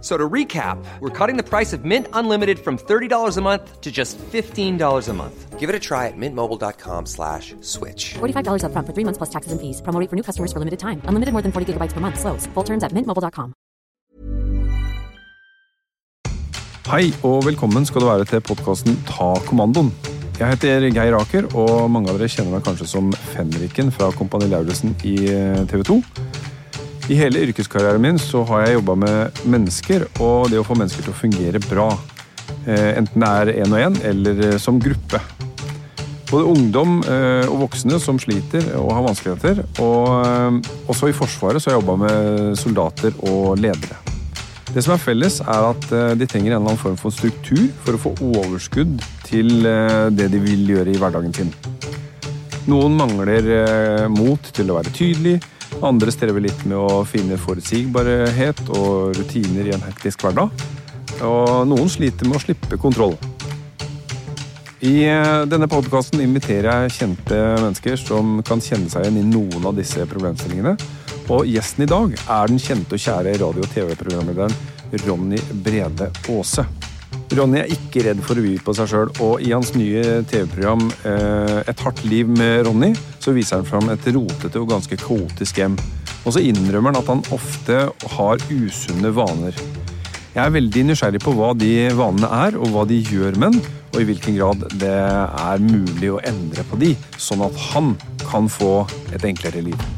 So to recap, we're cutting the price of Mint Unlimited from $30 a month to just $15 a month. Give it a try at mintmobile.com slash switch. $45 upfront for three months plus taxes and fees. Promo rate for new customers for limited time. Unlimited more than 40 gigabytes per month. Slows. Full terms at mintmobile.com. Hei og velkommen skal du være til podkasten Ta kommandoen. Jeg heter Geir Aker, og mange av dere kjenner meg kanskje som Fenriken fra Kompani Lauritzen i TV 2. I hele yrkeskarrieren min så har jeg jobba med mennesker og det å få mennesker til å fungere bra. Eh, Enten det er én og én eller eh, som gruppe. Både ungdom eh, og voksne som sliter og har vanskeligheter. Og også i Forsvaret så har jeg jobba med soldater og ledere. Det som er felles, er at de trenger en eller annen form for struktur for å få overskudd til det de vil gjøre i hverdagen sin. Noen mangler mot til å være tydelig, andre strever litt med å finne forutsigbarhet og rutiner i en hektisk hverdag. Og noen sliter med å slippe kontroll. I eh, denne podkasten inviterer jeg kjente mennesker som kan kjenne seg igjen i noen av disse problemstillingene. Og gjesten i dag er den kjente og kjære radio- og TV-programlederen Ronny Brede Aase. Ronny er ikke redd for å by på seg sjøl, og i hans nye TV-program eh, Et hardt liv med Ronny så viser han fram et rotete og ganske kaotisk hjem. Og så innrømmer han at han ofte har usunne vaner. Jeg er veldig nysgjerrig på hva de vanene er, og hva de gjør med den, og i hvilken grad det er mulig å endre på de, sånn at han kan få et enklere liv.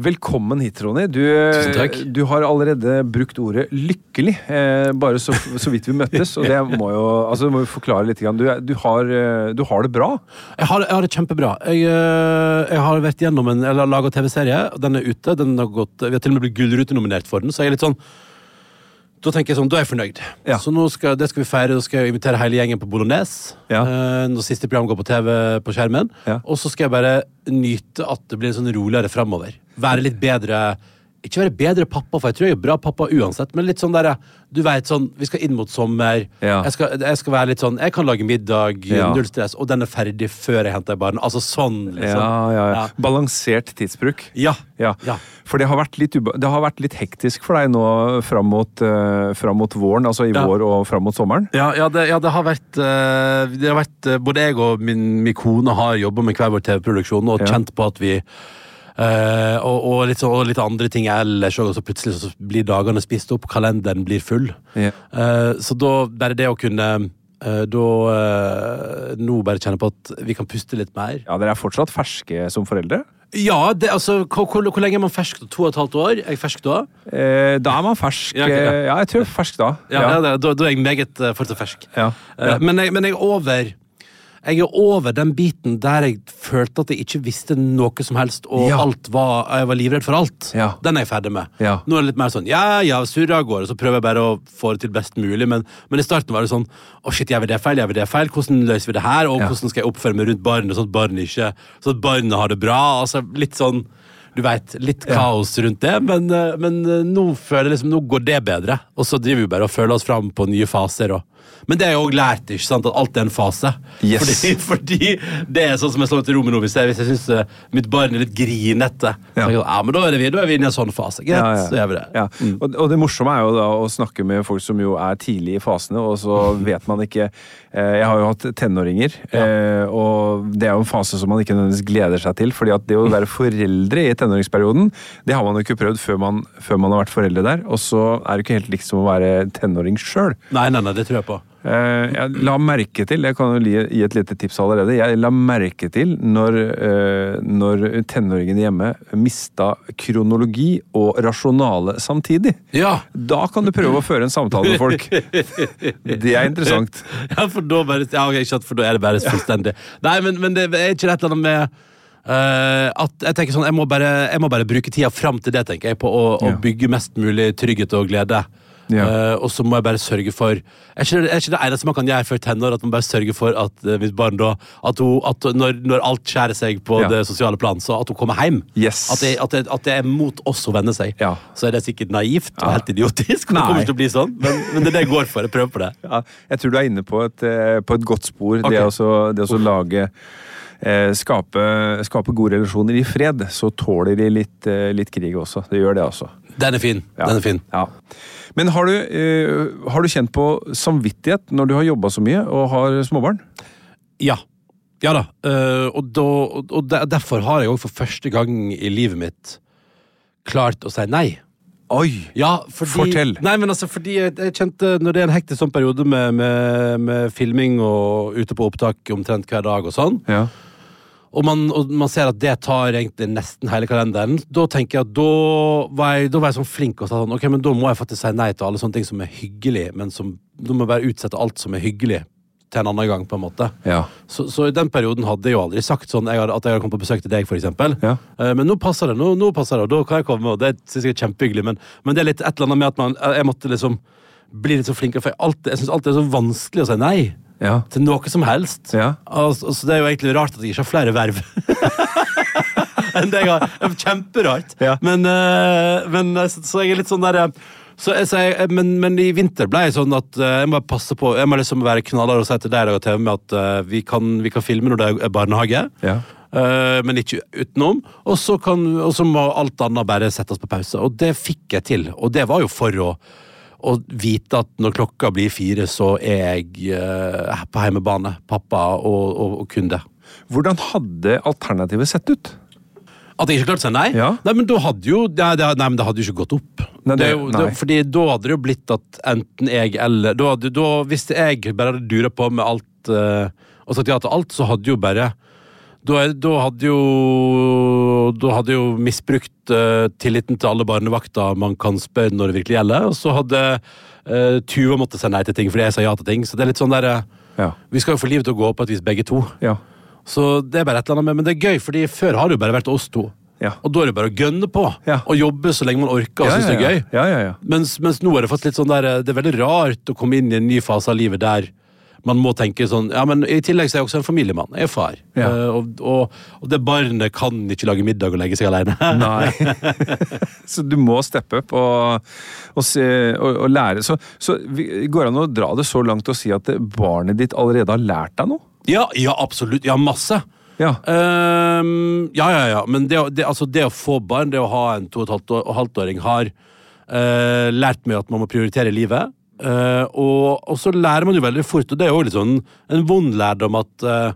Velkommen hit, Ronny. Du, Tusen takk. du har allerede brukt ordet 'lykkelig', eh, bare så, så vidt vi møttes. Og det må jo altså, må jo forklare litt. Du, du, har, eh, du har det bra. Jeg har, jeg har det kjempebra. Jeg, øh, jeg har vært gjennom en, eller laga TV-serie. Den er ute. Den har gått, vi har til og med blitt Gullrute-nominert for den, så jeg er litt sånn da tenker jeg sånn, da er jeg fornøyd. Ja. Så nå skal, det skal vi feire. Da skal jeg invitere hele gjengen på Bolognese. Ja. eh, når siste program går på TV på skjermen. Ja. Og så skal jeg bare nyte at det blir sånn roligere framover. Være litt bedre Ikke være bedre pappa, for jeg tror jeg er bra pappa uansett, men litt sånn der Du vet sånn, vi skal inn mot sommer. Ja. Jeg, skal, jeg skal være litt sånn Jeg kan lage middag, Ja. null stress, og den er ferdig før jeg henter barn. Altså sånn, liksom. Ja, ja. Balansert tidsbruk. Ja. Ja. Ja. For det har, det har vært litt hektisk for deg nå fram mot, uh, fram mot våren, altså i vår og fram mot sommeren. Ja, ja, det, ja, det har vært, uh, det har vært eh, Både jeg og min, min kone har jobba med hver vår TV-produksjon og kjent på at vi eh, og, og, litt, så- og litt andre ting ellers òg, så plutselig så blir dagene spist opp, kalenderen blir full. Yeah. Uh, så da bare det å kunne uh, Da eh, Nå bare kjenne på at vi kan puste litt mer. Ja, Dere er fortsatt ferske som foreldre? Ja, det, altså hvor, hvor, hvor lenge er man fersk? To og et halvt år? Er jeg fersk da? Eh, da er man fersk. Ja, okay, ja. ja, jeg tror fersk da. Ja, ja. da, da er jeg meget uh, fortsatt fersk. Ja. Men, jeg, men jeg er over Jeg er over den biten der jeg følte at jeg ikke visste noe som helst, og Ja. alt var, jeg var livredd for alt. Ja. Den er jeg ferdig med. Ja. Nå er det litt mer sånn ja, ja, surra av gårde, så prøver jeg bare å få det til best mulig. Men, men i starten var det sånn å shit, gjør vi det feil, gjør vi det feil? Hvordan løser vi det her? Og hvordan skal jeg oppføre meg rundt barnet, sånn at barnet ikke Sånn at barnet har det bra? Altså litt sånn du vet, litt kaos rundt det, men, eh, men eh, nå føler jeg liksom, nå går det bedre. Og så driver vi bare og føler oss fram på nye faser. Og. Men det har jeg òg lært, ikke sant, at alt er en fase. Yes. Fordi, fordi det er sånn som jeg slår til rommet nå, hvis jeg, hvis jeg syns mitt barn er litt grinete. Ja. Jeg, ja, men da er, vi, da er vi inne i en sånn fase. Greit, Ja, ja. så gjør vi det. Ja. Og, og det morsomme er jo da å snakke med folk som jo er tidlig i fasene, og så vet man ikke eh, Jeg har jo hatt tenåringer, eh, og det er jo en fase som man ikke nødvendigvis gleder seg til. fordi at det å være foreldre i tenåringsperioden, det har man jo ikke prøvd før man, før man har vært foreldre der. Og så er det ikke helt likt som å være tenåring sjøl. Nei, nei, nei, det tror jeg på. Eh, Jeg la merke til, jeg kan jo gi et lite tips allerede, jeg la merke til når, eh, når tenåringene hjemme mista kronologi og rasjonale samtidig. Ja. Da kan du prøve å føre en samtale med folk. Det er interessant. Ja, for da, bare, ja, okay, for da er det bare fullstendig. Nei, men, men det er ikke et eller annet med Uh, at jeg tenker sånn, jeg må, bare, jeg må bare bruke tida fram til det, tenker jeg, på å, å bygge mest mulig trygghet og glede. Ja. Uh, og så må jeg bare sørge for Er ikke, det- er ikke det eneste man kan gjøre før tenår, at man bare sørger for at uh, mitt barn da At, hun, at når, når alt skjærer seg på Ja. det sosiale plan, så at hun kommer hjem. Yes. At, det, at, det, at det er mot oss å vende seg. Ja. Så er det sikkert naivt og Ja. helt idiotisk. men Det kommer ikke til å bli sånn, men, men det er det jeg går for. Jeg prøver på det. Ja, jeg tror du er inne på et, eh, på et godt spor. Okay. Det å det å lage eh, skape, skape gode relasjoner i fred, så tåler de litt, eh, litt krig også. Det gjør det, altså. Den er fin. Ja. Den er fin. Ja. Men har du, uh, har du kjent på samvittighet når du har jobba så mye og har småbarn? Ja. Ja da. Uh, og, da, og, og der- derfor har jeg òg for første gang i livet mitt klart å si nei. Oi! Ja, fordi, Fortell. Nei, men altså, fordi jeg, jeg kjente Når det er en hektisk sånn periode med, med, med filming og ute på opptak omtrent hver dag og sånn, Ja. Og man, og man ser at det tar egentlig nesten hele kalenderen, da tenker jeg at da var jeg, da var jeg sånn flink og sa sånn, ok, men da må jeg faktisk si nei til alle sånne ting som er hyggelig, men som, da må jeg bare utsette alt som er hyggelig til en annen gang, på en måte. Ja. Så, så i den perioden hadde jeg jo aldri sagt sånn jeg hadde, at jeg hadde kommet på besøk til deg, eksempel. Ja. Eh, men nå passer det, nå, nå passer det, og da kan jeg komme, og det synes jeg er kjempehyggelig. Men, men det er litt et eller annet med at man, jeg måtte liksom bli litt så flink, for jeg, alltid, jeg synes alltid det er så vanskelig å si nei Ja. til noe som helst. Ja. Altså, så det er jo egentlig rart at jeg ikke har flere verv. enn det jeg har. Er Kjemperart. Ja. Men, eh, men eh, så, jeg er litt sånn der eh, så jeg, så jeg, men, men i vinter ble jeg sånn at jeg må passe på Jeg må liksom være knallhard og si til deg og TV med at vi, kan, vi kan filme når det er barnehage. Ja. men ikke utenom. Og så må alt annet bare settes på pause. Og det fikk jeg til. Og det var jo for å, å vite at når klokka blir fire, så er jeg eh, på hjemmebane. Pappa og, og, og kunde. Hvordan hadde alternativet sett ut? At jeg ikke klarte å si nei? Ja. Nei, men da hadde jo Nei, det, nei, men det hadde jo ikke gått opp. Nei, det- jo, det, fordi da hadde det jo blitt at enten jeg eller da, da, Hvis jeg bare hadde dura på med alt uh, og sagt ja til alt, så hadde jo bare da, da hadde jo Da hadde jo misbrukt uh, tilliten til alle barnevakter man kan spørre når det virkelig gjelder, og så hadde uh, Tuva måttet si nei til ting fordi jeg sa ja til ting. Så det er litt sånn der eh, Ja. Vi skal jo få livet til å gå på et vis, begge to. Ja. Så det er bare et eller annet med, men det er gøy, fordi før har det jo bare vært oss to. Ja. Og da er det bare å gønne på Ja. og jobbe så lenge man orker og Ja, synes det er ja. gøy. Ja, ja, ja. Mens, mens nå er det faktisk litt sånn der Det er veldig rart å komme inn i en ny fase av livet der man må tenke sånn Ja, men i tillegg så er jeg også en familiemann. Jeg er far. Ja. Eh, og, og, og det barnet kan ikke lage middag og legge seg alene. Nei. så du må steppe opp og, se, og, lære. Så, så går det an å dra det så langt og si at barnet ditt allerede har lært deg noe? ja, ja, absolutt. Ja, masse. Ja. Um, ja, ja, ja. Men det, det, altså det å få barn, det å ha en to og et halvt år- og halvt-åring, har uh, lært meg at man må prioritere livet. Eh, og, og så lærer man jo veldig fort, og det er jo litt sånn en vond lærdom at uh,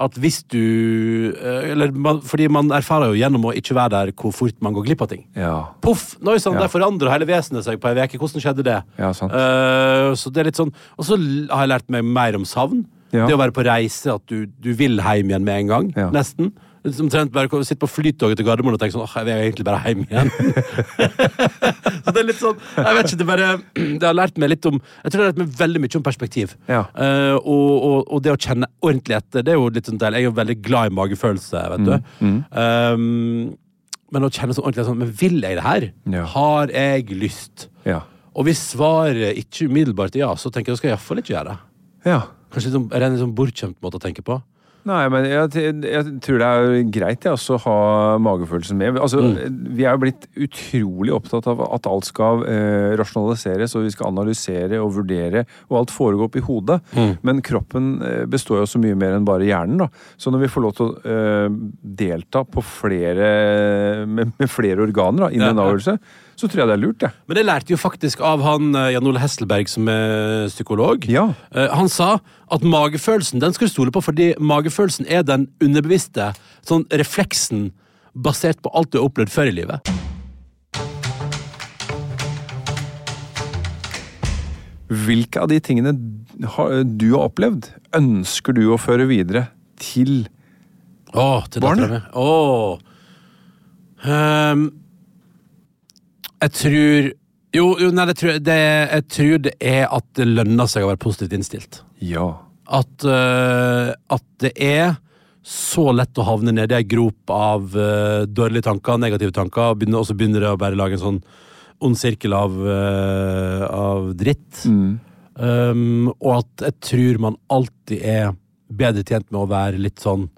at hvis du uh, Eller man, fordi man erfarer jo gjennom å ikke være der hvor fort man går glipp av ting. Ja. Poff! Nå er sånn, Ja. Der forandrer hele vesenet seg på ei uke. Hvordan skjedde det? Ja, så det er litt sånn Og så har jeg lært meg mer om savn. Ja. Det å være på reise, at du, du vil hjem igjen med en gang. Nesten. Omtrent bare å sitte på flytoget til Gardermoen og tenke sånn Åh, jeg vil egentlig bare hjem igjen. så det er litt sånn Jeg vet ikke, det bare Det har lært meg litt om Jeg tror det har lært meg veldig mye om perspektiv. Ja. Uh, og, og, og det å kjenne ordentlig etter, det er jo litt sånn del Jeg er jo veldig glad i magefølelse, vet du. Mm, Um, men å kjenne sånn ordentlig sånn Men vil jeg det her? Ja. Har jeg lyst? Ja. Og hvis svaret ikke umiddelbart er ja, så tenker jeg at skal jeg iallfall ikke gjøre det. ja. Kanskje litt sånn, er det en sånn bortskjemt måte å tenke på? Nei, men jeg, jeg tror det er greit jeg også ha magefølelsen med. Altså, Vi er jo blitt utrolig opptatt av at alt skal eh, rasjonaliseres, og vi skal analysere og vurdere, og alt foregår oppi hodet. Men kroppen eh, består jo så mye mer enn bare hjernen. da. Så når vi får lov til å eh, delta på flere, med, med flere organer da, innen Ja, en avgjørelse, så tror jeg det er lurt. det. Men det lærte jo faktisk av han eh, Jan Ole Hesselberg, som er psykolog. Ja. Eh, Han sa at magefølelsen den skal du stole på, fordi magefølelsen er den underbevisste sånn refleksen basert på alt du har opplevd før i livet. Hvilke av de tingene du har opplevd, ønsker du å føre videre til Åh, til Barnet? Åh. mi. Jeg tror Jo, jo nei, det tror, jeg- det, jeg tror det er at det lønner seg å være positivt innstilt. Ja. At, eh, at det er så lett å havne nedi ei grop av eh, dårlige tanker, negative tanker, og begynner, og så begynner det å bare lage en sånn ond sirkel av, eh, av dritt. Um, og at jeg tror man alltid er bedre tjent med å være litt sånn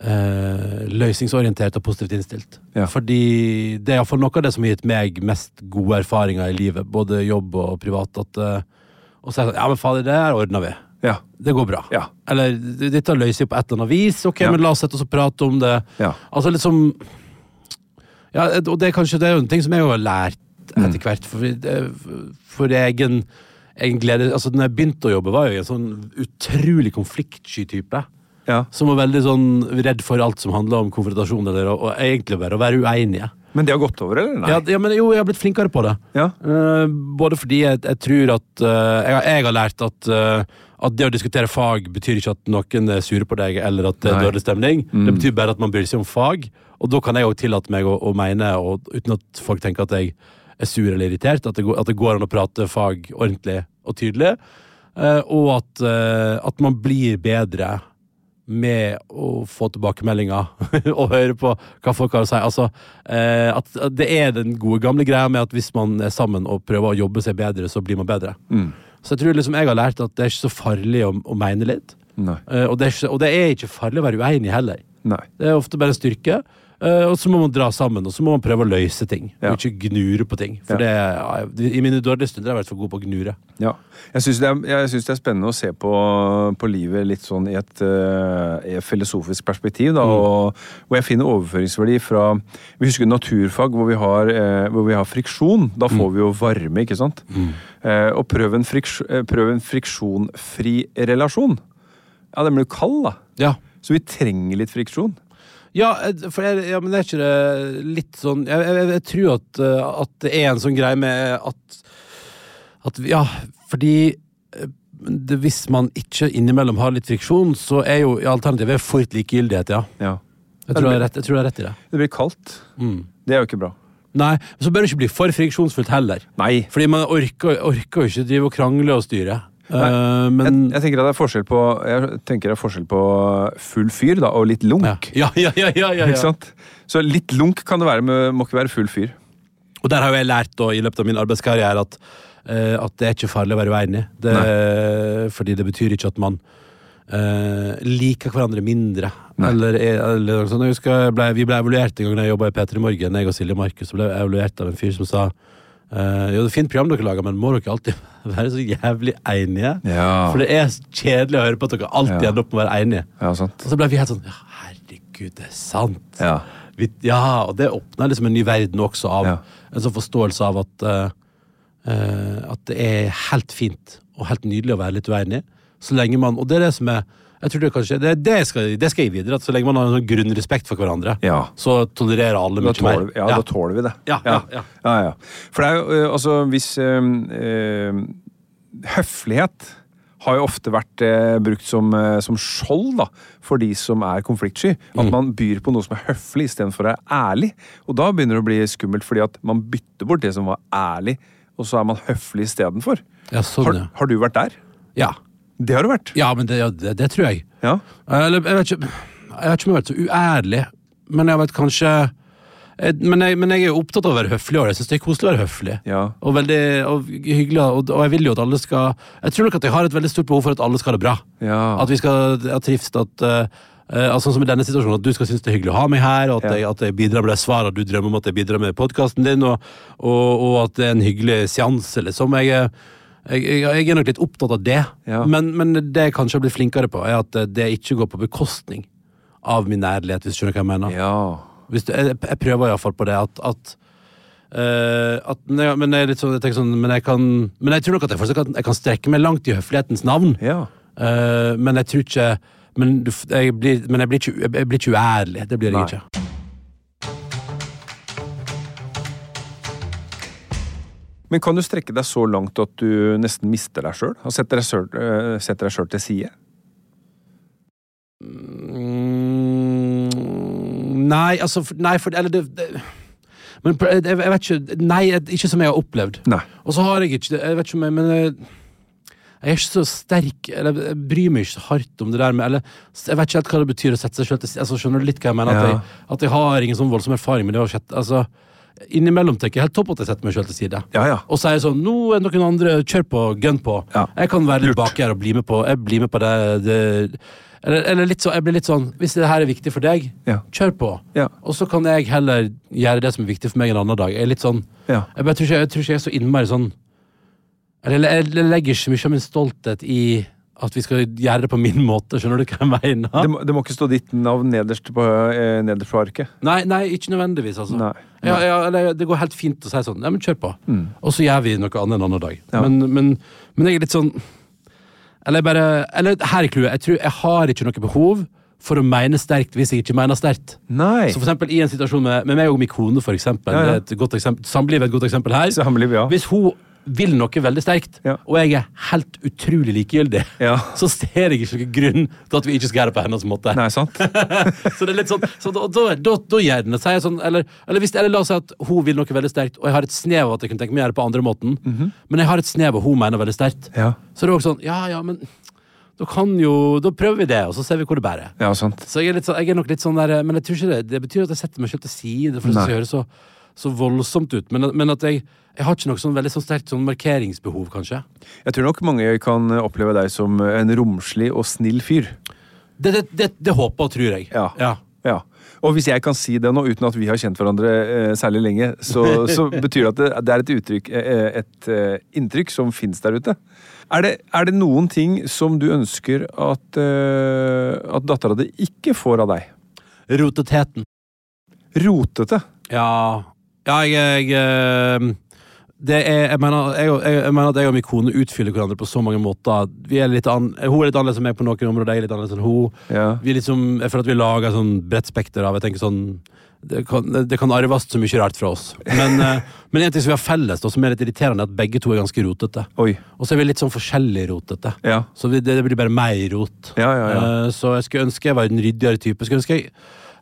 eh, løsningsorientert og positivt innstilt. Ja. Fordi det er iallfall noe av det som har gitt meg mest gode erfaringer i livet, både jobb og privat. At, eh, og så er sånn Ja, men fader, det her ordner vi. Ja. Det går bra. Ja. Eller dette løser vi på et eller annet vis. Ok, men la oss sette oss og prate om det. Ja. Altså liksom Ja, og det er kanskje det er en ting som jeg har lært Mm. etter hvert. For, for egen, egen glede Altså, når jeg begynte å jobbe, var jeg en sånn utrolig konfliktsky type. Ja. Som var veldig sånn redd for alt som handla om konfrontasjon, eller og, og egentlig bare å være uenige. Men det har gått over, eller? Nei. Ja, ja, men jo, jeg har blitt flinkere på det. Ja. Uh, både fordi jeg, jeg tror at uh, jeg, jeg har lært at, uh, at det å diskutere fag betyr ikke at noen er sure på deg, eller at det er Mm. dårlig stemning. Det betyr bare at man bryr seg om fag. Og da kan jeg òg tillate meg å, å mene, og, uten at folk tenker at jeg er sur eller irritert, at det, går, at det går an å prate fag ordentlig og tydelig. Og at, at man blir bedre med å få tilbakemeldinger og høre på hva folk har å si. Altså, eh, at, at det er den gode gamle greia med at hvis man er sammen og prøver å jobbe seg bedre, så blir man bedre. Så jeg tror liksom jeg har lært at det er ikke så farlig å, å mene litt. Eh, og, det ikke, og det er ikke farlig å være uenig heller. Nei. Det er ofte bare en styrke. Eh, og så må man dra sammen, og så må man prøve å løse ting. Ja. Og ikke gnure på ting. For det, ja, I mine dårlige stunder har jeg vært for god på å gnure. Ja. Jeg syns det, det er spennende å se på, på livet litt sånn i et, uh, i et filosofisk perspektiv. Da, og, hvor jeg finner overføringsverdi fra Vi husker naturfag hvor vi har, uh, hvor vi har friksjon. Da får vi jo varme, ikke sant? Eh, og prøv en, friks, prøv en friksjonfri relasjon. Ja, den blir jo kald, da. Ja. Så vi trenger litt friksjon. Ja, for jeg, ja, men er ikke det litt sånn Jeg, jeg, jeg tror at, eh, at det er en sånn greie med at, at Ja, fordi eh, det, hvis man ikke innimellom har litt friksjon, så er jo alternativet fort likegyldighet, ja. Ja. Jeg tror er rett, jeg tror jeg har rett i det. Det blir kaldt. Det er jo ikke bra. Nei, men så bør det ikke bli for friksjonsfullt heller. Nei. Fordi man orker, orker jo ikke drive og krangle og styre. Jeg, men jeg tenker at det er forskjell på Jeg tenker det er forskjell på full fyr da, og litt lunk. ja. Ja, ja, ja, ja, ja, Ikke sant? Så litt lunk kan det være, men må ikke være full fyr. Og der har jeg lært da, i løpet av min arbeidskarriere at, uh, at det er ikke farlig å være uenig. Det, fordi det betyr ikke at man uh, liker hverandre mindre. Eller, er- eller sånn. Jeg husker jeg ble, vi ble evaluert en gang jeg jobba i P3 Morgen, jeg og Silje Markus, ble evaluert av en fyr som sa eh, jo, det er fint program dere lager, men må dere alltid være så jævlig enige? Ja. For det er kjedelig å høre på at dere alltid Ja. ender opp med å være enige. Ja, sant. Og så ble vi helt sånn Ja, herregud, det er sant. Ja. Vi, ja, og det åpner liksom en ny verden også av en sånn forståelse av at uh, uh, At det er helt fint og helt nydelig å være litt uenig. Så lenge man, Og det er det som er jeg tror det kanskje, det, det, skal, det skal jeg videre. At så lenge man har en sånn grunnrespekt for hverandre, Ja. så tolererer alle mye mer. ja, da tåler vi det. Ja, ja, ja. ja, ja. For det er jo øh, altså hvis øh, øh, Høflighet har jo ofte vært eh, brukt som, eh, som skjold da, for de som er konfliktsky. At Mm. man byr på noe som er høflig istedenfor å være ærlig. Og da begynner det å bli skummelt, fordi at man bytter bort det som var ærlig, og så er man høflig istedenfor. Ja, sånn, Har, har du vært der? ja. Det har du vært. Ja, men det, det, det tror jeg. Ja. Eller, jeg vet ikke Jeg vet ikke har vært så uærlig, men jeg vet kanskje jeg, men, jeg, men jeg er opptatt av å være høflig, og jeg syns det er koselig å være høflig. Ja. Og veldig og hyggelig, og, og jeg vil jo at alle skal Jeg tror nok at jeg har et veldig stort behov for at alle skal ha det bra. Ja. At vi skal ha trivst, at uh, altså, som i denne situasjonen, at du skal synes det er hyggelig å ha meg her, og at, Ja. jeg, at jeg bidrar med de svarene du drømmer om at jeg bidrar med podkasten din, og, og, og at det er en hyggelig seanse, liksom. Jeg, jeg, jeg, jeg er nok litt opptatt av det, Ja. men, men det jeg kanskje har blitt flinkere på, er at det ikke går på bekostning av min ærlighet, hvis du skjønner hva jeg mener. ja. Du, jeg, jeg prøver iallfall på det at, at, uh, at men, jeg, men, jeg litt sånn, jeg sånn, men, kan, men jeg tror nok at jeg, kan, jeg kan strekke meg langt i høflighetens navn. Ja. Uh, men jeg tror ikke Men, du, jeg, blir, men jeg, blir ikke, jeg blir ikke uærlig. Det blir jeg Nei. ikke. Men kan du strekke deg så langt at du nesten mister deg sjøl? Og setter deg selv- eh, sjøl til side? Mm, nei, altså Nei, for Eller det, det Men jeg, jeg vet ikke Nei, ikke som jeg har opplevd. Nei. Og så har jeg ikke Jeg vet ikke om jeg Men jeg, jeg er ikke så sterk Eller jeg bryr meg ikke så hardt om det der med Eller jeg vet ikke helt hva det betyr å sette seg selv til side. altså, Skjønner du litt hva jeg mener? At, jeg, at jeg har ingen sånn voldsom erfaring med det Altså Innimellom tenker jeg helt topp at jeg setter meg selv til side. Ja, ja. Og så er sånn Nå er noen andre, kjør på, gun på. Ja. Jeg kan være litt baki her og bli med på Jeg blir med på det, det eller, eller så, jeg blir litt sånn Hvis det her er viktig for deg, kjør på. Ja. Og så kan jeg heller gjøre det som er viktig for meg en annen dag. Jeg er litt sånn Ja. Jeg, bare tror ikke, jeg tror ikke jeg er så innmari sånn Eller jeg, jeg legger ikke mye av min stolthet i at vi skal gjøre det på min måte. Skjønner du hva jeg mener? Det, må, det må ikke stå ditt navn nederst på, eh, nederst på arket. Nei, nei, ikke nødvendigvis, altså. Nei. Ja, ja, eller, det går helt fint å si sånn. Ja, men kjør på. Og så gjør vi noe annet en annen dag. Ja. Men, men, men jeg er litt sånn Eller bare Eller her er clouet. Jeg tror jeg har ikke noe behov for å mene sterkt hvis jeg ikke mener sterkt. Nei. Så for eksempel i en situasjon med, med meg og min kone, for eksempel. Ja, ja. Et godt eksempel, Samliv er et godt eksempel her. Samliv, ja. Hvis hun vil noe veldig sterkt, Ja. og jeg er helt utrolig likegyldig, Ja. så ser jeg ikke noen grunn til at vi ikke skal gjøre det på hennes måte. Nei, sant? Så det er litt sånn Så da, da, da, da gjør den det. Er sånn, eller, eller, hvis, eller la oss si at hun vil noe veldig sterkt, og jeg har et snev av at jeg kunne tenke meg å gjøre det på andre måten, men jeg har et snev av hun mener veldig sterkt. Ja. så er det også sånn Ja, ja, men da kan jo Da prøver vi det, og så ser vi hvor det bærer. Ja, sant. Så jeg er, litt sånn, jeg er nok litt sånn der Men jeg tror ikke det Det betyr at jeg setter meg selv til side, for skal høres så, så voldsomt ut. Men, men at jeg jeg har ikke noe sånn veldig sånn sterkt sånn markeringsbehov, kanskje. Jeg tror nok mange kan oppleve deg som en romslig og snill fyr. Det, det, det, det håper og tror jeg. Ja. ja. Ja. Og hvis jeg kan si det nå, uten at vi har kjent hverandre eh, særlig lenge, så, så betyr det at det, det er et uttrykk, et, et eh, inntrykk som fins der ute. Er det, er det noen ting som du ønsker at, eh, at dattera di ikke får av deg? Roteteten. Rotete. Ja, ja jeg, jeg eh, det er, jeg, mener, jeg, jeg, mener at jeg og min kone utfyller hverandre på så mange måter. Vi er an, hun er litt annerledes enn meg på noen områder, jeg er litt annerledes enn hun. Ja. Vi liksom, jeg føler at vi lager sånn bredt spekter av sånn, det kan, det kan arves så mye rart fra oss. Men, eh, men en ting som vi har felles, da, som er litt irriterende, er at begge to er ganske rotete. Og så er vi litt sånn forskjellig rotete. Ja. Så det, det blir bare mer rot. Ja. Eh, Så jeg skulle ønske jeg var en ryddigere type. Jeg ønske jeg,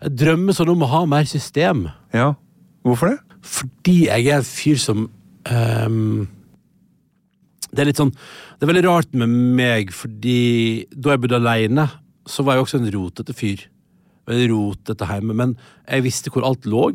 drømmer sånn om å ha mer system. ja. Hvorfor det? Fordi jeg er en fyr som um, Det er litt sånn Det er veldig rart med meg, fordi da jeg bodde alene, så var jeg også en rotete fyr. Veldig rotete hjemme, men jeg visste hvor alt lå.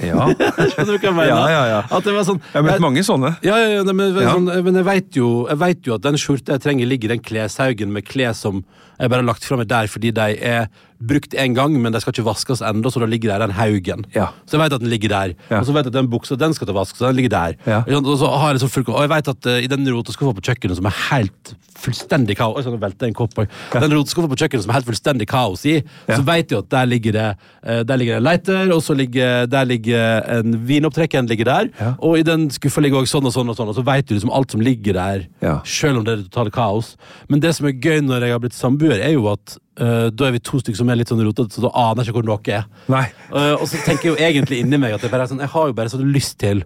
Ja. Skjønner du hva jeg mener? Ja, ja, ja. At det var sånn Jeg har møtt mange sånne. ja, ja, ja, men, Ja. Sånn, men jeg vet jo, jo at den skjorta jeg trenger, ligger i den kleshaugen med klær som jeg bare har lagt fra meg der fordi de er brukt en gang, men de skal ikke vaskes ennå, så da ligger der den haugen. Ja. Så jeg vet at den ligger der. Ja. Og så vet jeg at den buksa den skal til vask, så den ligger der. Ja. Og, så har jeg så full, og jeg vet at uh, i den roteskuffa på kjøkkenet som er helt fullstendig kaos Oi, velte en kopp. Den roteskuffa på kjøkkenet som er helt fullstendig kaos i, så vet jeg at der ligger det uh, Der ligger det en lighter, og så ligger der ligger en vinopptrekker ligger der. Og i den skuffa ligger også sånn og sånn, og sånn, og så vet du liksom alt som ligger der, selv om det er totalt kaos. Men det som er gøy når jeg har blitt samboer, er jo at uh, da er vi to stykker som er litt sånn rotete, så da aner jeg ikke hvor dere er. Eh, og så tenker jeg jo egentlig inni meg at jeg, er sånn, jeg har jo bare sånn lyst til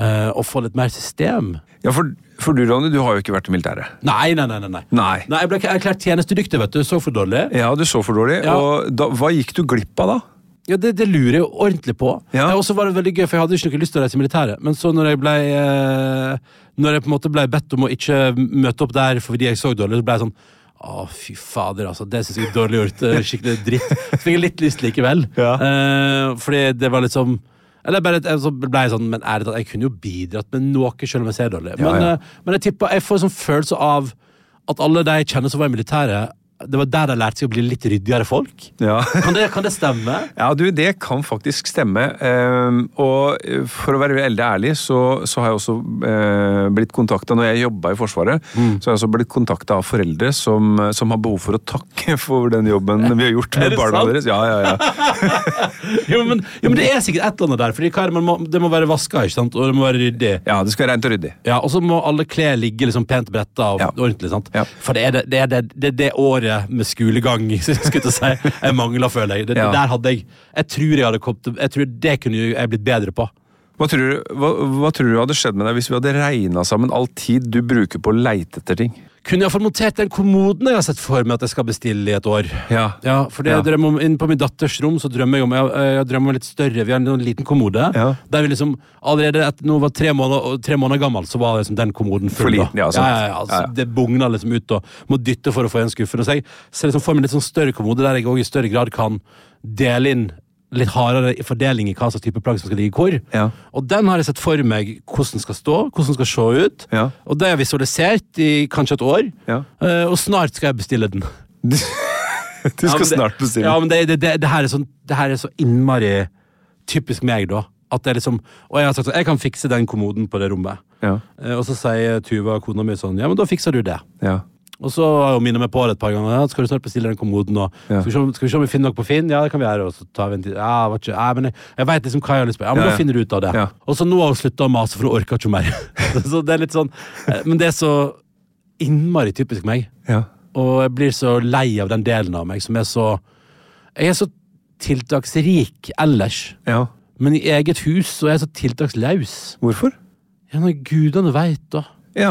uh, å få litt mer system. Ja, for, for du, Ronny, du har jo ikke vært i militæret. Nei, nei, nei. nei, nei. Nei. Jeg ble erklært tjenestedyktig, vet du. Så for dårlig. Ja, du så for dårlig. Ja. Og da, hva gikk du glipp av da? Ja, det, det lurer jeg jo ordentlig på. Ja. Og så var det veldig gøy, for jeg hadde ikke noe lyst til å reise i militæret. Men så når jeg ble Når jeg på en måte ble bedt om å ikke møte opp der fordi jeg så dårlig, så ble jeg sånn å, fy fader, altså. Det syns jeg er dårlig gjort. Skikkelig dritt. Så fikk jeg litt lyst likevel. Ja. Eh, fordi det var liksom eller bare, så ble jeg sånn, men ærlig talt, jeg kunne jo bidratt med noe, selv om jeg ser dårlig. Ja, men, ja. eh, men jeg tipper, jeg får en sånn følelse av at alle de jeg kjenner som var i militæret, det var der de lærte seg å bli litt ryddigere folk. Ja. Kan det, kan det stemme? Ja, du, det kan faktisk stemme. Ehm, og for å være veldig ærlig, så, så har jeg også eh, blitt kontakta Når jeg jobba i Forsvaret, Mm. så har jeg også blitt kontakta av foreldre som, som har behov for å takke for den jobben vi har gjort med barna sant? deres. Ja, ja, ja. Jo men, jo, men det er sikkert et eller annet der. Fordi hva er det, man må, det må være vaska, ikke sant? og det må være ryddig. ja, det skal være rent og ryddig. Ja, Og så må alle klær ligge liksom pent bretta og Ja. ordentlig. sant? Ja. For det er det, det, er det, det, året med skolegang skulle jeg si, jeg mangla, føler jeg. Det, Ja. Der hadde jeg Jeg tror jeg hadde kommet Jeg tror det kunne jeg blitt bedre på. Hva tror, du, hva, hva tror du hadde skjedd med deg hvis vi hadde regna sammen all tid du bruker på å leite etter ting? Kunne jeg få montert den kommoden jeg har sett for meg at jeg skal bestille i et år? Ja. Ja, for det Ja. jeg drømmer om, Inne på min datters rom så drømmer jeg om jeg, jeg drømmer om litt større. Vi har en liten kommode. Ja. Der vi liksom Allerede etter når var tre måneder, tre måneder gammel, så var liksom den kommoden full. Liten, altså. Det bugna liksom ut og må dytte for å få igjen skuffen. Så jeg ser liksom for meg litt sånn større kommode der jeg også i større grad kan dele inn litt hardere fordeling i hva slags type plagg som skal ligge hvor. Ja. Og den har jeg sett for meg hvordan skal stå, hvordan skal se ut. Ja. Og det har jeg visualisert i kanskje et år. Ja. Eh, og snart skal jeg bestille den. Du skal det- snart bestille. den? Ja, men det, det, det, her er sånn, det her er så innmari typisk meg, da. At det er liksom, og jeg har sagt sånn, jeg kan fikse den kommoden på det rommet. Ja. Eh, og så sier Tuva, kona mi, sånn Ja, men da fikser du det. Ja. Og så har hun minnet meg på det et par ganger. Ja, skal du snart bestille den kommoden? nå? Ja. skal, vi se, om- vi finner noe på Finn? Ja, det kan vi gjøre. Og så tar vi en tid. Ja, var ikke, ja, men jeg, jeg vet liksom hva jeg har lyst på. Ja, men Ja, da finner du ut av det. Og så nå har hun slutta å mase, for hun orker ikke mer. så det er litt sånn eh, Men det er så innmari typisk meg. Ja. Og jeg blir så lei av den delen av meg som er så Jeg er så tiltaksrik ellers. ja. Men i eget hus så er jeg så tiltakslaus. Hvorfor? Ja, når gudene veit, da. Ja.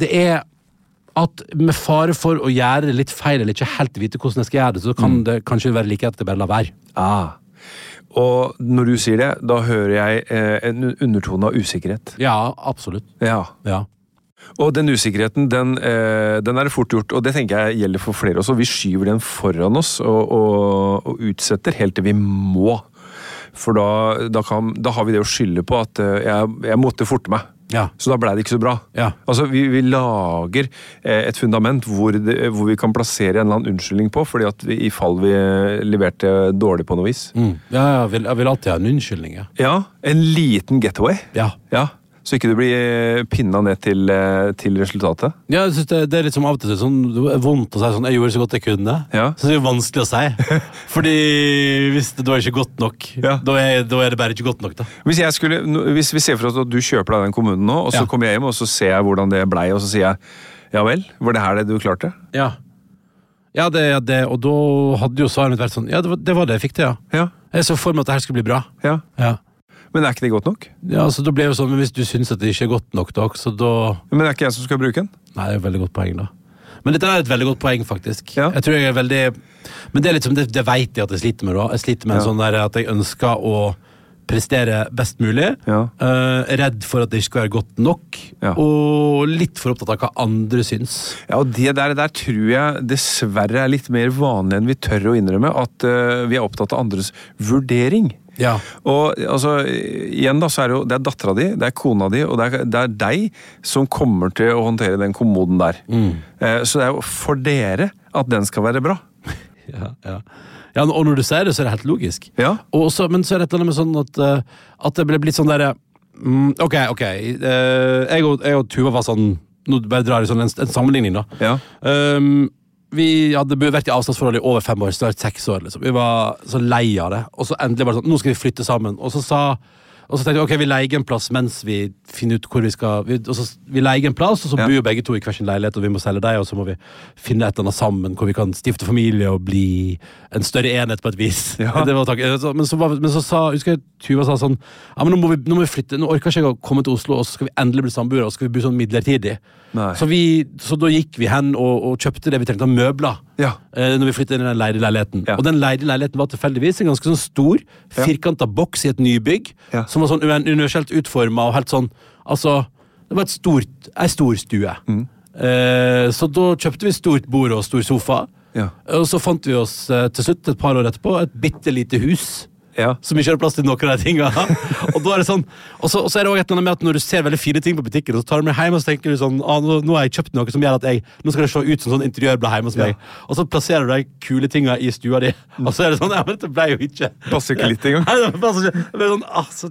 Det er at med fare for å gjøre det litt feil eller ikke helt vite hvordan jeg skal gjøre det, så kan det kanskje være like at det bare lar være. Ah. Og når du sier det, da hører jeg eh, en undertone av usikkerhet. Ja, absolutt. Ja. Ja. Og den usikkerheten, den, eh, den er det fort gjort, og det tenker jeg gjelder for flere også. Vi skyver den foran oss og, og, og utsetter helt til vi må. For da, da, kan, da har vi det å skylde på at eh, jeg, jeg måtte forte meg. Ja. Så da blei det ikke så bra. Ja. Altså, vi, vi lager eh, et fundament hvor, det, hvor vi kan plassere en eller annen unnskyldning på, fordi at vi, i fall vi leverte dårlig på noe vis. Mm. Ja, jeg vil, jeg vil alltid ha en unnskyldning. Ja. Ja, en liten getaway. ja. Ja, Så ikke du blir eh, pinna ned til, eh, til resultatet. Ja, jeg synes det, det er litt som av og til sånn, vondt å si sånn Jeg gjorde så godt jeg kunne. Ja. Så det er vanskelig å si. Fordi hvis det da er ikke godt nok, Ja. da, er, da er det bare ikke godt nok. da Hvis, skulle, hvis vi ser for oss at du kjøper deg den kommunen nå, og så Ja. kommer jeg hjem og så ser jeg hvordan det blei, og så sier jeg ja vel, var det her det du klarte? Ja, ja det, ja, det, og da hadde jo svaret mitt vært sånn Ja, det var det, var jeg fikk til, ja. Ja. Jeg så for meg at det her skulle bli bra. ja. Ja. Men er ikke det godt nok? Ja, så da ble det jo sånn, men Hvis du syns at det ikke er godt nok, da, så da Men det er ikke jeg som skal bruke den? Nei, det er et veldig godt poeng, da. Men dette er et veldig godt poeng, faktisk. Ja. Jeg tror jeg er veldig Men det er litt som, det, det vet jeg at jeg sliter med, da. Jeg sliter med en sånn der at jeg ønsker å prestere best mulig. Ja. Uh, redd for at det ikke skal være godt nok. Ja. Og litt for opptatt av hva andre syns. Ja, og det der, der tror jeg dessverre er litt mer vanlig enn vi tør å innrømme, at uh, vi er opptatt av andres vurdering. Ja. Og altså, igjen da, så er det jo det er dattera di, det er kona di, og det er, det er deg som kommer til å håndtere den kommoden der. Eh, så det er jo for dere at den skal være bra. Ja, ja. ja, og når du sier det, så er det helt logisk. Ja. Og også, men så er det et eller annet med sånn at, eh, at det ble blitt sånn derre mm, Ok, ok. eh, jeg, og, jeg og Tuva var sånn Nå bare drar jeg sånn en, en sammenligning, da. Ja. Um, vi hadde vært i avstandsforhold i over fem år, snart seks år. liksom. Vi var så lei av det. Og så endelig var det sånn, nå skal vi flytte sammen. Og så sa og så tenkte vi ok, vi leier en plass mens vi finner ut hvor vi skal vi, og så, vi leier en plass, og så bor jo begge to i hver sin leilighet, og vi må selge dem, og så må vi finne et eller annet sammen hvor vi kan stifte familie og bli en større enhet på et vis. Ja. Det var men, så var, men så sa husker jeg Tuva sa sånn ja, men nå må, vi, nå må vi flytte, nå orker ikke jeg å komme til Oslo, og så skal vi endelig bli samboere, og så skal vi bo sånn midlertidig. Så, vi, så da gikk vi hen og, og kjøpte det vi trengte av møbler. Ja. Eh, når vi flyttet inn i den leide leiligheten. Ja. Og den leide leiligheten var tilfeldigvis en ganske sånn stor, firkanta boks i et nybygg. Som var sånn universelt utforma og helt sånn Altså, det var et stort, ei stor stue. Mm. Eh, så da kjøpte vi stort bord og stor sofa. Ja. Og så fant vi oss eh, til slutt, et par år etterpå, et bitte lite hus. Ja. som ikke har plass til noen av de tinga. og da er det sånn, og så, og så er det også et eller annet med at når du ser veldig fine ting på butikken, og så tar du dem hjem og så tenker du sånn ah, nå, nå har jeg kjøpt noe som gjør at jeg Nå skal det se ut som sånn interiør ble hjemme hos meg. Og så plasserer du de kule tinga i stua di, og så er det sånn Ja, men dette ble jo ikke Passer ikke litt engang. Sånn, ah, så,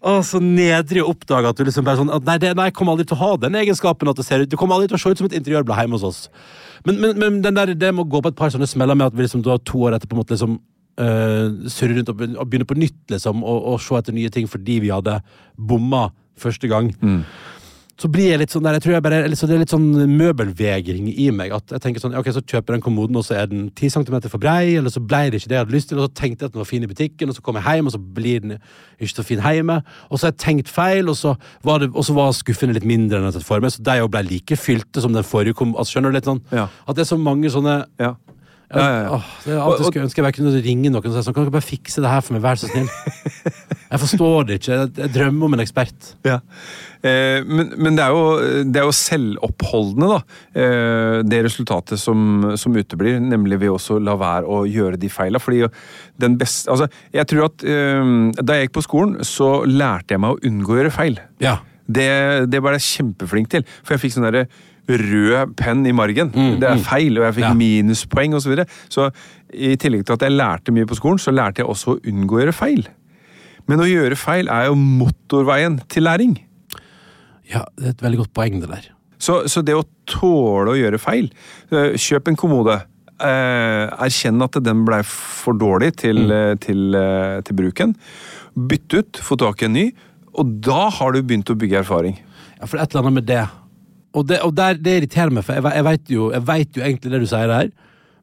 ah, så nedrig å oppdage at du liksom bare sånn at nei, det, nei, jeg kommer aldri til å ha den egenskapen at det ser ut Du kommer aldri til å se ut som et interiør ble hjemme hos oss. Men, men, men den der, det må gå på et par sånne smeller med at vi liksom, da to år etter på en måte liksom uh, surre rundt og begynne, på nytt, liksom, og, og se etter nye ting fordi vi hadde bomma første gang. Så blir jeg litt sånn der, jeg tror jeg bare, så det er litt sånn møbelvegring i meg. At jeg tenker sånn, ok, Så kjøper jeg den kommoden, og så er den 10 cm for brei, eller så ble det ikke det jeg hadde lyst til, og så tenkte jeg at den var fin i butikken, og så kom jeg hjem, og så blir den ikke så fin hjemme. Og så har jeg tenkt feil, og så var, det, og så var skuffene litt mindre enn jeg hadde sett for meg, så de jo ble like fylte som den forrige kom. Altså, skjønner du litt sånn? Ja. At det er så mange sånne Ja. Ja, ja, ja. Åh, det er alltid jeg skulle ønske jeg bare kunne ringe noen og si sånn, kan dere bare fikse det her for meg, vær så snill. Jeg forstår det ikke. Jeg, jeg drømmer om en ekspert. Ja. Eh, men, men det er jo, det er jo selvoppholdende, da. Eh, det resultatet som, som uteblir, nemlig ved også la være å gjøre de feila. Fordi den beste Altså, jeg tror at eh, da jeg gikk på skolen, så lærte jeg meg å unngå å gjøre feil. Ja. Det, det var jeg kjempeflink til, for jeg fikk sånn derre rød penn i margen. det er feil, og jeg fikk Ja. minuspoeng osv. Så, videre. så i tillegg til at jeg lærte mye på skolen, så lærte jeg også å unngå å gjøre feil. Men å gjøre feil er jo motorveien til læring. ja, det er et veldig godt poeng, det der. Så, så det å tåle å gjøre feil eh, Kjøp en kommode. Eh, erkjenn at den blei for dårlig til, mm. til, til, til bruken. Bytt ut, få tak i en ny. Og da har du begynt å bygge erfaring. Ja, for et eller annet med det. Og det, og der, det irriterer meg, for jeg, jeg vet jo, jeg vet jo egentlig det du sier der,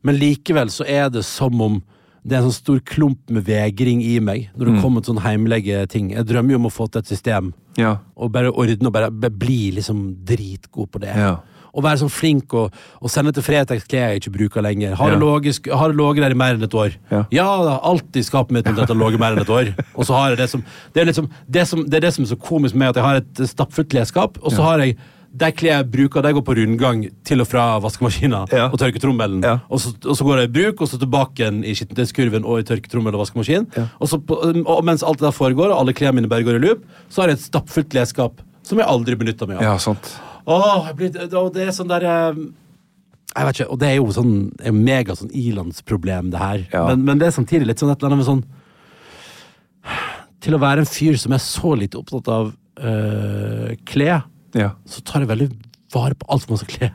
men likevel så er det som om det er en sånn stor klump med vegring i meg når det kommer til sånn heimelige ting. Jeg drømmer jo om å få til et system Ja. og bare ordne og bare bli liksom dritgod på det. Ja. Og være sånn flink og, og sende til Fretex klær jeg ikke bruker lenger. Har Ja. det ligget det der i mer enn et år? Ja. det har alltid skapet mitt at det har ligget mer enn et år. Og så har jeg det som det er, liksom, det, som, det er det som er så komisk med at jeg har et stappfullt klesskap, og så har jeg de klærne jeg bruker, de går på rundgang til og fra vaskemaskina Ja. og tørketrommelen. Ja. Og, så, og så går de i bruk, og så tilbake igjen i skittentøyskurven og i tørketrommel og vaskemaskin. Og, så på, og mens alt det der foregår, og alle klærne mine bare går i loop, så har jeg et stappfullt klesskap som jeg aldri benytter meg av. ja, sant. Åh, blir, det er sånn der eh, Jeg vet ikke, og det er jo sånn en mega sånn ilandsproblem, det her. Ja. Men, men det er samtidig litt sånn et eller annet med sånn Til å være en fyr som er så lite opptatt av øh, klær, Ja. så tar jeg veldig vare på alt man skal kle.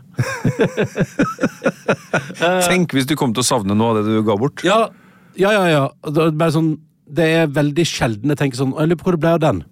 Tenk hvis du kom til å savne noe av det du ga bort. Ja, ja, ja. ja. Det, er sånn, det er veldig sjelden jeg tenker sånn Jeg lurer på hvor det ble av den.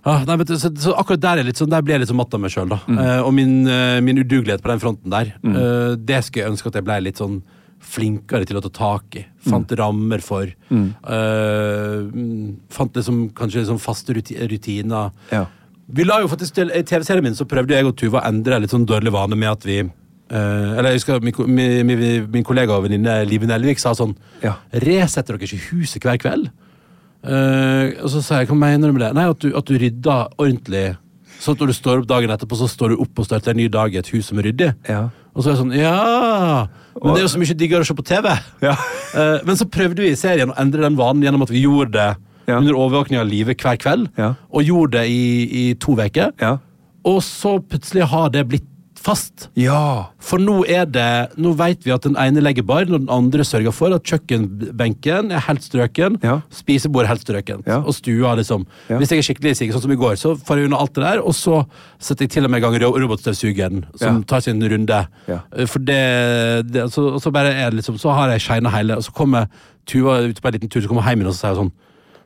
Ah, nei, du, så, så akkurat der, er litt sånn, der blir jeg litt sånn matt av meg sjøl. Eh, og min, eh, min udugelighet på den fronten der, eh, det skulle jeg ønske at jeg ble litt sånn flinkere til å ta tak i. Fant rammer for. Mm. Uh, fant liksom kanskje liksom faste rutiner. Ja. Vi la jo faktisk til I TV-serien min så prøvde jeg og Tuva å endre litt sånn dårlig vane med at vi Uh, Eller jeg husker min, min, min, kollega og venninne Live Nelvik sa sånn Ja. Resetter dere ikke huset hver kveld? Uh, og så sa jeg, hva mener du med det? Nei, at du, at du rydder ordentlig. Sånn at når du står opp dagen etterpå, så står du opp og starter en ny dag i et hus som er ryddig. Ja. Og så er jeg sånn, ja Men det er jo så mye diggere å se på TV. Ja. uh, men så prøvde vi i serien å endre den vanen gjennom at vi gjorde det. Under overvåkning av livet hver kveld. Og gjorde det i, i to uker. Ja. Og så plutselig har det blitt fast. Ja. For nå er det Nå vet vi at den ene legger bar, når den andre sørger for at kjøkkenbenken er helt strøken, Ja. spisebordet er helt strøkent, Ja. og stua liksom Ja. Hvis jeg er skikkelig sikker, sånn som i går, så får jeg unna alt det der, og så setter jeg til og med i gang robotstøvsugeren, som tar sin runde. Eh, For det, det så, så bare er det liksom Så har jeg shina hele, og så kommer Tuva ut på en liten tur, så kommer hjem igjen og så sier sånn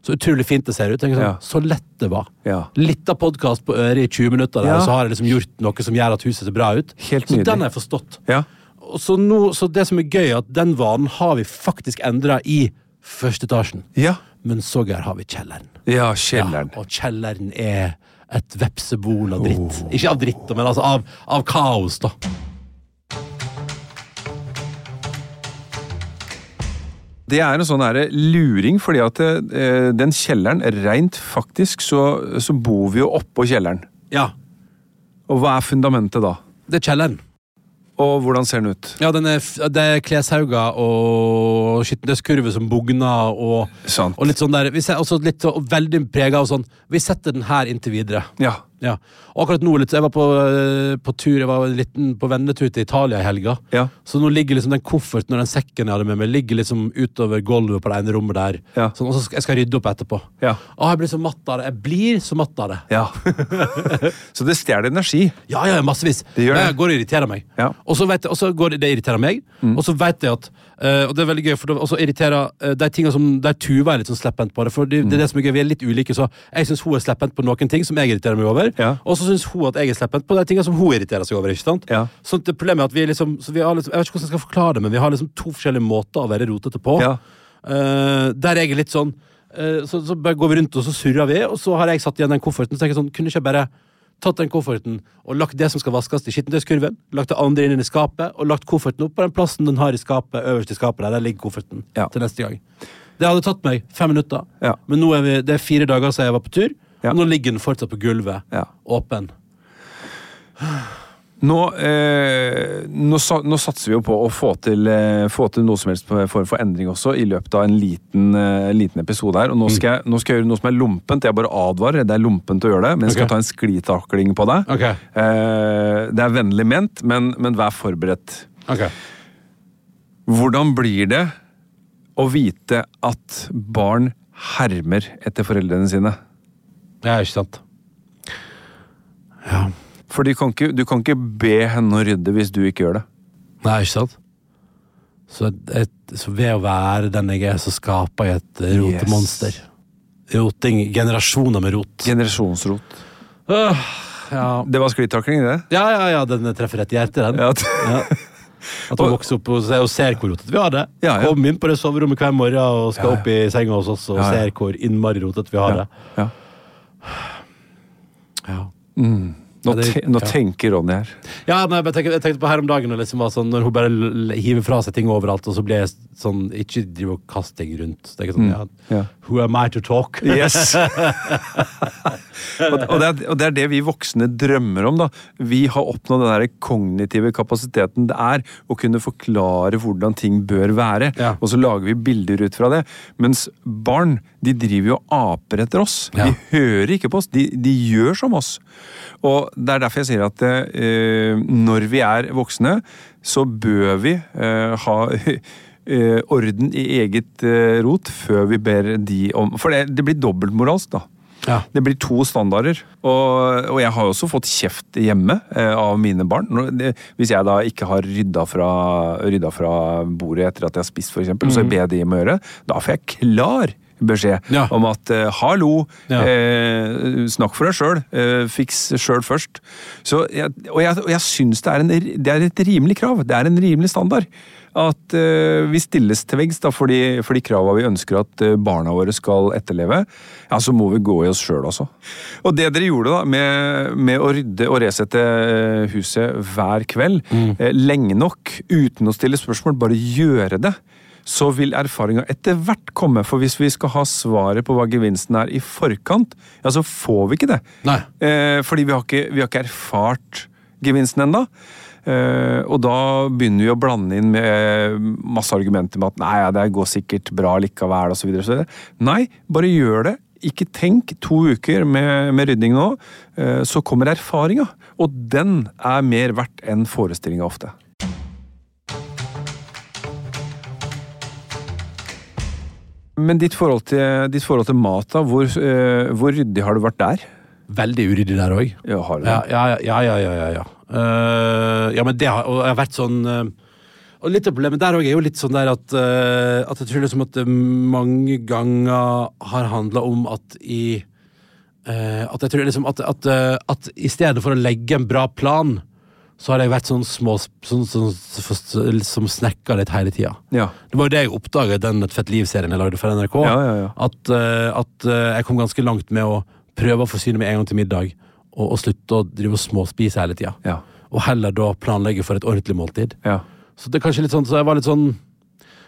Så utrolig fint det ser ut. Tenker sånn, Så lett det var. Ja. Litt av podkast på øret i 20 minutter, der, og så har jeg liksom gjort noe som gjør at huset ser bra ut. Helt så nydelig. den har jeg forstått. Så, nå, så det som er gøy, er at den vanen har vi faktisk endra i første etasjen. Ja. Men så gøy har vi kjelleren. Ja, kjelleren. Ja, og kjelleren er et vepsebol av dritt. Ikke av dritt, men altså av, av kaos, da. Det er en sånn luring, fordi at eh, den kjelleren, rent faktisk, så, så bor vi jo oppå kjelleren. Ja, Og hva er fundamentet da? det er kjelleren. Og hvordan ser den ut? Ja, den er, det er kleshauger og skittentøyskurver som bugner og, og litt sånn der. Vi ser, også litt, så- og veldig prega av sånn Vi setter den her inntil videre. Ja. Ja. Og akkurat nå litt, Jeg var på, eh, på tur Jeg var litt, på vennetur til Italia i helga. Ja. Så nå ligger liksom den kofferten og den sekken jeg hadde med meg, ligger liksom utover gulvet på det ene rommet der. Ja. Sånn, og så skal jeg skal rydde opp etterpå. Ja. Å, jeg blir så matt av det. Jeg blir så matt av det. ja. så det stjeler energi. Ja, ja, massevis. Det gjør det. Jeg går og irriterer meg. Ja. Mm. Og så det, det irriterer meg, og så vet jeg at eh, Og det er veldig gøy, for det også irriterer uh, de tingene som Der Tuva er litt sånn slepphendt på det. For det, det er det som er gøy, Vi er litt ulike, så jeg syns hun er slepphendt på noen ting som jeg irriterer meg over. Ja. Og så syns hun at jeg er slepphendt på de tingene som hun irriterer seg over. ikke sant? Ja. Så det problemet er at vi er liksom, så vi har liksom Jeg vet ikke hvordan jeg skal forklare det, men vi har liksom to forskjellige måter å være rotete på. Ja. Uh, der jeg er litt sånn så, så bare går vi rundt og så surrer vi, og så har jeg satt igjen den kofferten. Så tenker jeg sånn, kunne ikke jeg bare tatt den kofferten og lagt det som skal vaskes, i skittentøyskurven, lagt det andre inn i skapet, og lagt kofferten opp på den plassen den har i skapet, øverst i skapet der. Der ligger kofferten Ja. til neste gang. Det hadde tatt meg fem minutter, Ja. men nå er vi, det er fire dager siden jeg var på tur, og nå ligger den fortsatt på gulvet, åpen. Nå, eh, nå, nå satser vi jo på å få til, eh, få til noe som helst For form for endring også, i løpet av en liten, eh, liten episode her. Og nå skal, jeg, nå skal jeg gjøre noe som er lompent. Jeg bare advarer. Det er lompent å gjøre det, men jeg skal okay. ta en sklitakling på deg. Okay. Eh, det er vennlig ment, men, men vær forberedt. Okay. Hvordan blir det å vite at barn hermer etter foreldrene sine? Ja, ikke sant? Ja. For du kan ikke, du kan ikke be henne å rydde hvis du ikke gjør det. Nei, ikke sant? Så, et, så ved å være den jeg er, så skaper jeg et rotemonster. Yes. Roting. Generasjoner med rot. Generasjonsrot. Øh, ja. Det var sklitakling, det? ja, ja, ja, den treffer rett i hjertet, den. Ja. Ja. At hun vokser opp og ser, hvor rotete vi har det. Ja, ja. Kom inn på det soverommet hver morgen og skal Ja, opp i senga hos oss og ser hvor innmari rotete vi har det. Ja. Ja. Nå, te, nå ja. tenker Ronny her. Ja, nei, jeg, tenkte, jeg tenkte på her om dagen liksom var sånn, når hun bare hiver fra seg ting overalt, og så blir jeg sånn Ikke driver og kaster ting rundt. Så tenker jeg sånn, ja, ja. Who am I to talk? Yes! og, og, det er, og det er det vi voksne drømmer om. da. Vi har oppnådd den der kognitive kapasiteten det er å kunne forklare hvordan ting bør være. Ja. Og så lager vi bilder ut fra det. Mens barn de driver jo og aper etter oss. De hører ikke på oss, de, de gjør som oss. Og Det er derfor jeg sier at eh, når vi er voksne, så bør vi eh, ha eh, orden i eget eh, rot før vi ber de om For det, det blir dobbeltmoralsk, da. Ja. Det blir to standarder. Og, og jeg har også fått kjeft hjemme eh, av mine barn. Når det, hvis jeg da ikke har rydda fra, rydda fra bordet etter at jeg har spist, f.eks., eksempel, så ber jeg de om å gjøre, det. da får jeg klar beskjed Ja. om at eh, hallo, Ja. eh, snakk for deg sjøl, eh, fiks sjøl først. Så jeg, og jeg, og jeg syns det, det er et rimelig krav, det er en rimelig standard. At eh, vi stilles til veggs for de, for de krava vi ønsker at eh, barna våre skal etterleve. Ja, så må vi gå i oss sjøl også. Og det dere gjorde da, med, med å rydde og resette eh, huset hver kveld, eh, lenge nok, uten å stille spørsmål, bare gjøre det så vil erfaringa etter hvert komme. For hvis vi skal ha svaret på hva gevinsten er i forkant, ja, så får vi ikke det. Nei. Eh, fordi vi har ikke, vi har ikke erfart gevinsten ennå. Eh, og da begynner vi å blande inn med masse argumenter med at nei, ja, det går sikkert bra likevel, osv. Nei, bare gjør det. Ikke tenk to uker med, med rydding nå, eh, så kommer erfaringa. Og den er mer verdt enn forestillinga ofte. Men ditt forhold til, ditt forhold til mat, da, hvor, uh, hvor ryddig har du vært der? Veldig uryddig der òg. Ja? Ja, ja, ja, ja, ja, ja. Eh, ja, men det har, og jeg har vært sånn eh, Og litt av problemet der òg er jo litt sånn der at, uh, at jeg tror liksom at det mange ganger har handla om at i uh, At jeg tror liksom at, at, uh, at i stedet for å legge en bra plan, så har jeg vært sånn små sånn, sånn, sånn, som snekka litt hele tida. Ja. Det var jo det jeg oppdaga i den Et fett liv-serien jeg lagde for NRK. Ja, ja. At, uh, at uh, jeg kom ganske langt med å prøve å forsyne meg en gang til middag, og, og slutte å drive og småspise hele tida. Ja. Og heller da planlegge for et ordentlig måltid. Ja. Så det er kanskje litt sånn, så jeg var litt sånn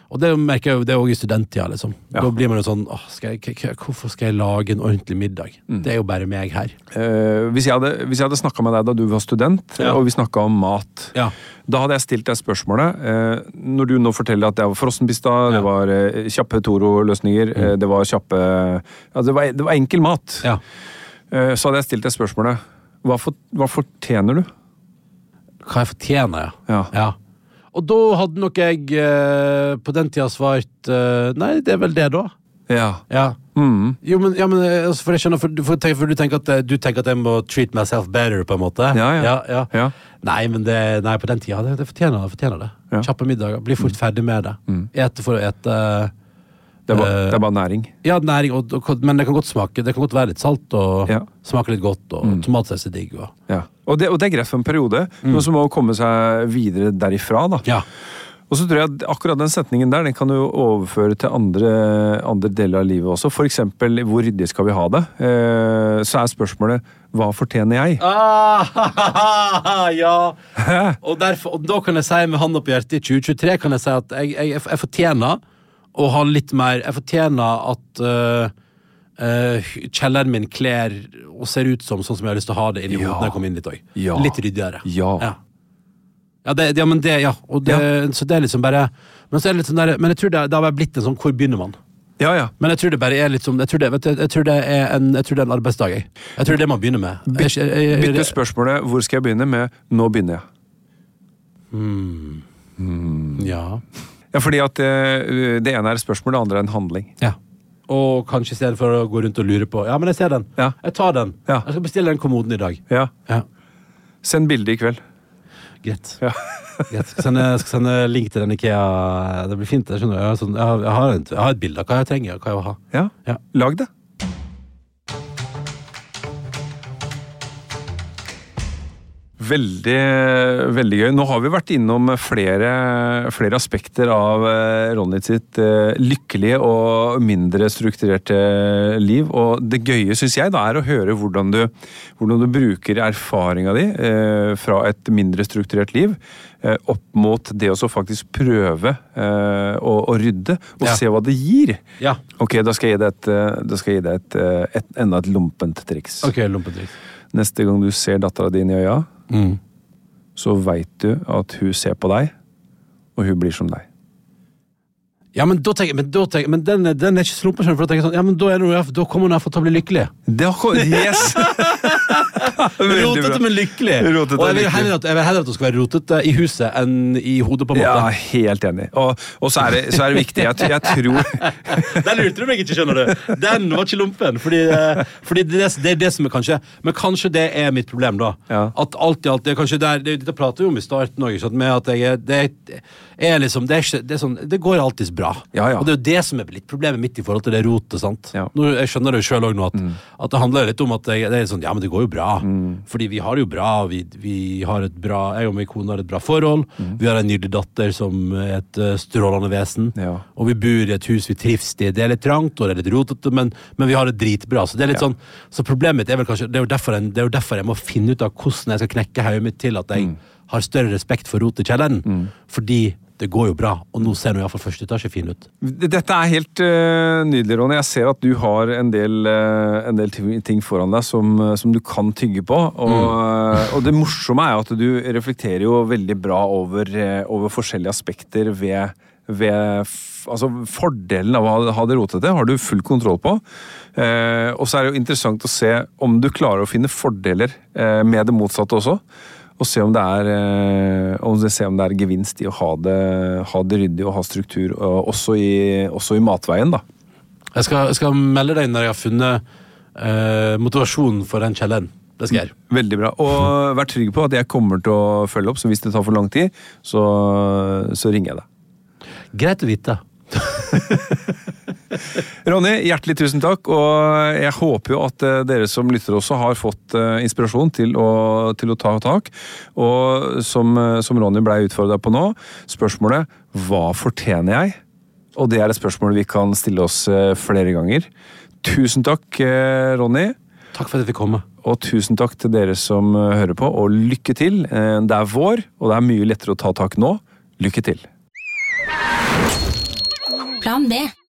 Og det merker jeg jo, det er også i studenttida, liksom. Ja. Da blir man jo sånn åh, skal jeg, Hvorfor skal jeg lage en ordentlig middag? Mm. Det er jo bare meg her. Eh, hvis jeg hadde, hvis jeg hadde snakka med deg da du var student, Ja. og vi snakka om mat, Ja. da hadde jeg stilt deg spørsmålet eh, Når du nå forteller at det var frossenpista, det var eh, kjappe Toro-løsninger, eh, det var kjappe ja, det, var, det var enkel mat, ja. eh, så hadde jeg stilt deg spørsmålet hva, for, hva fortjener du? Hva jeg fortjener, ja. Ja. Og da hadde nok jeg eh, på den tida svart eh, Nei, det er vel det, da. Ja. Ja. Mm. Jo, men, ja, men eh, altså, for jeg skjønner, for, du- for, tenk- for du, tenker at, eh, du tenker at jeg må treat myself better, på en måte? Ja, ja. ja. Nei, men det, nei, på den tida, det, det fortjener det. Fortjener det. Ja. Mm. Kjappe middager. Bli fort ferdig med det. Ete for å ete. Det, er bare, Eh, det er bare næring. Ja, næring, og, og, men det kan godt smake Det kan godt være litt salt og Ja. Mm. smake litt godt, og tomatsaus er digg. Og, Ja. Og, det, og det er greit for en periode, men så må man komme seg videre derifra. da. ja. Og så tror jeg at akkurat den setningen der den kan du overføre til andre, andre deler av livet også. Eksempel hvor ryddig skal vi ha det? Eh, så er spørsmålet hva fortjener jeg? Ah, ja. Og, derfor, og da kan jeg si med hånda på hjertet i 2023 kan jeg si at jeg, jeg, jeg fortjener å ha litt mer Jeg fortjener at uh, uh, kjelleren min kler og ser ut som sånn som jeg har lyst til å ha det inni Ja. hodet når jeg kommer inn dit òg. Ja. Litt ryddigere. Ja. Ja. Ja, det, ja, men det, ja. Og det, Så det er liksom bare Men så er det litt sånn der, Men jeg tror det, det har bare blitt en sånn Hvor begynner man? Ja, ja. Men jeg tror det bare er litt som Jeg tror det, vet du, jeg tror det, er, en, jeg tror det er en arbeidsdag, jeg. Jeg tror det er det man begynner med. Jeg, jeg, Bytte spørsmålet 'hvor skal jeg begynne?' med 'nå begynner jeg'. ja. Ja, fordi at uh, Det ene er et spørsmål, det andre er en handling. Ja. Og kanskje i stedet for å gå rundt og lure på Ja, men jeg ser den. Ja. Jeg tar den. Ja. Jeg skal bestille den kommoden i dag. Ja. Ja. Send bilde i kveld. Greit. Ja. Greit. Skal sende, skal sende link til den Ikea. Det blir fint. Jeg, skjønner. Jeg, har sånn, jeg, har, jeg, har et, jeg har et bilde av hva jeg trenger. Hva jeg vil ha. Ja. Ja. Lag det. Veldig, veldig gøy. Nå har vi vært innom flere, flere aspekter av eh, Ronny sitt eh, lykkelige og mindre strukturerte liv. Og det gøye, syns jeg, da, er å høre hvordan du, hvordan du bruker erfaringa di eh, fra et mindre strukturert liv eh, opp mot det å faktisk prøve eh, å, å rydde, og Ja. se hva det gir. Ja. Ok, da skal jeg gi deg et, eh, da skal jeg gi deg et, eh, et, enda et lompent triks. Ok, triks. Neste gang du ser dattera di i øya, Mm. så veit du at hun ser på deg, og hun blir som deg. Ja, men, da tenker, men, da tenker, men den, den er ikke du, for da tenker jeg sånn Ja, men da, er det, da kommer hun iallfall til å bli lykkelig. Det har Yes! Rotete, men lykkelig. Rotete, og jeg vil, heller at, jeg vil heller at hun skal være rotete i huset enn i hodet, på en måte. Ja, helt enig. Og, og så, er det, så er det viktig. Jeg, jeg tror Den lurte du meg ikke, skjønner du. Den var ikke lumpen. Fordi, eh, fordi det, det er det som er kanskje Men kanskje det er mitt problem, da. Ja. At alt i alt det kanskje der, det, Dette prater vi om i starten òg, med at jeg det er liksom Det, er det, er sånn, det går alltids bra. Ja, ja. Og det er jo det som er litt problemet mitt i forhold til det rotet. sant? Ja. Nå, jeg skjønner det jo sjøl òg nå, at, Mm. at det handler litt om at jeg, det er sånn Ja, men det går jo bra. Fordi vi har det jo bra. Vi, vi har et bra Jeg og min kone har et bra forhold. Mm. Vi har en nydelig datter som er et eh, strålende vesen. Ja. Og vi bor i et hus vi trives i. Det er litt trangt og det er litt rotete, men, men vi har det dritbra. Så det er litt Ja. sånn Så problemet mitt er vel kanskje Det er jo derfor, det er jo derfor jeg må finne ut av hvordan jeg skal knekke hodet mitt til at jeg Mm. har større respekt for rot i kjelleren. Fordi det går jo bra, og nå ser nå iallfall første etasje fin ut. Dette er helt uh, nydelig, Ronny. Jeg ser at du har en del, uh, en del ting foran deg som, eh, som du kan tygge på. Og, eh, og det morsomme er at du reflekterer jo veldig bra over, over forskjellige aspekter ved, ved Altså Fordelen av å ha- det rotete har du full kontroll på. Uh, og så er det jo interessant å se om du klarer å finne fordeler med det motsatte også. Og se om det er, eh, om det, se om det er gevinst i å ha det, ha det ryddig og ha struktur, også, i, også i matveien. da. Jeg skal, jeg skal melde deg når jeg har funnet eh, motivasjonen for den kjelleren. Det skal jeg gjøre. Veldig bra. Og vær trygg på at jeg kommer til å følge opp, så hvis det tar for lang tid, så, så ringer jeg deg. Greit å vite. Ronny, hjertelig tusen takk. Og jeg håper jo at eh, dere som lytter også har fått eh, inspirasjon til å, til å ta tak. Og som, eh, som Ronny ble utfordra på nå, spørsmålet hva fortjener jeg? Og det er et spørsmål vi kan stille oss flere ganger. Tusen takk, Ronny. Takk for at jeg fikk komme. Og tusen takk til dere som hører på, og lykke til. Det er vår, og det er mye lettere å ta tak nå. Lykke til. Plan B.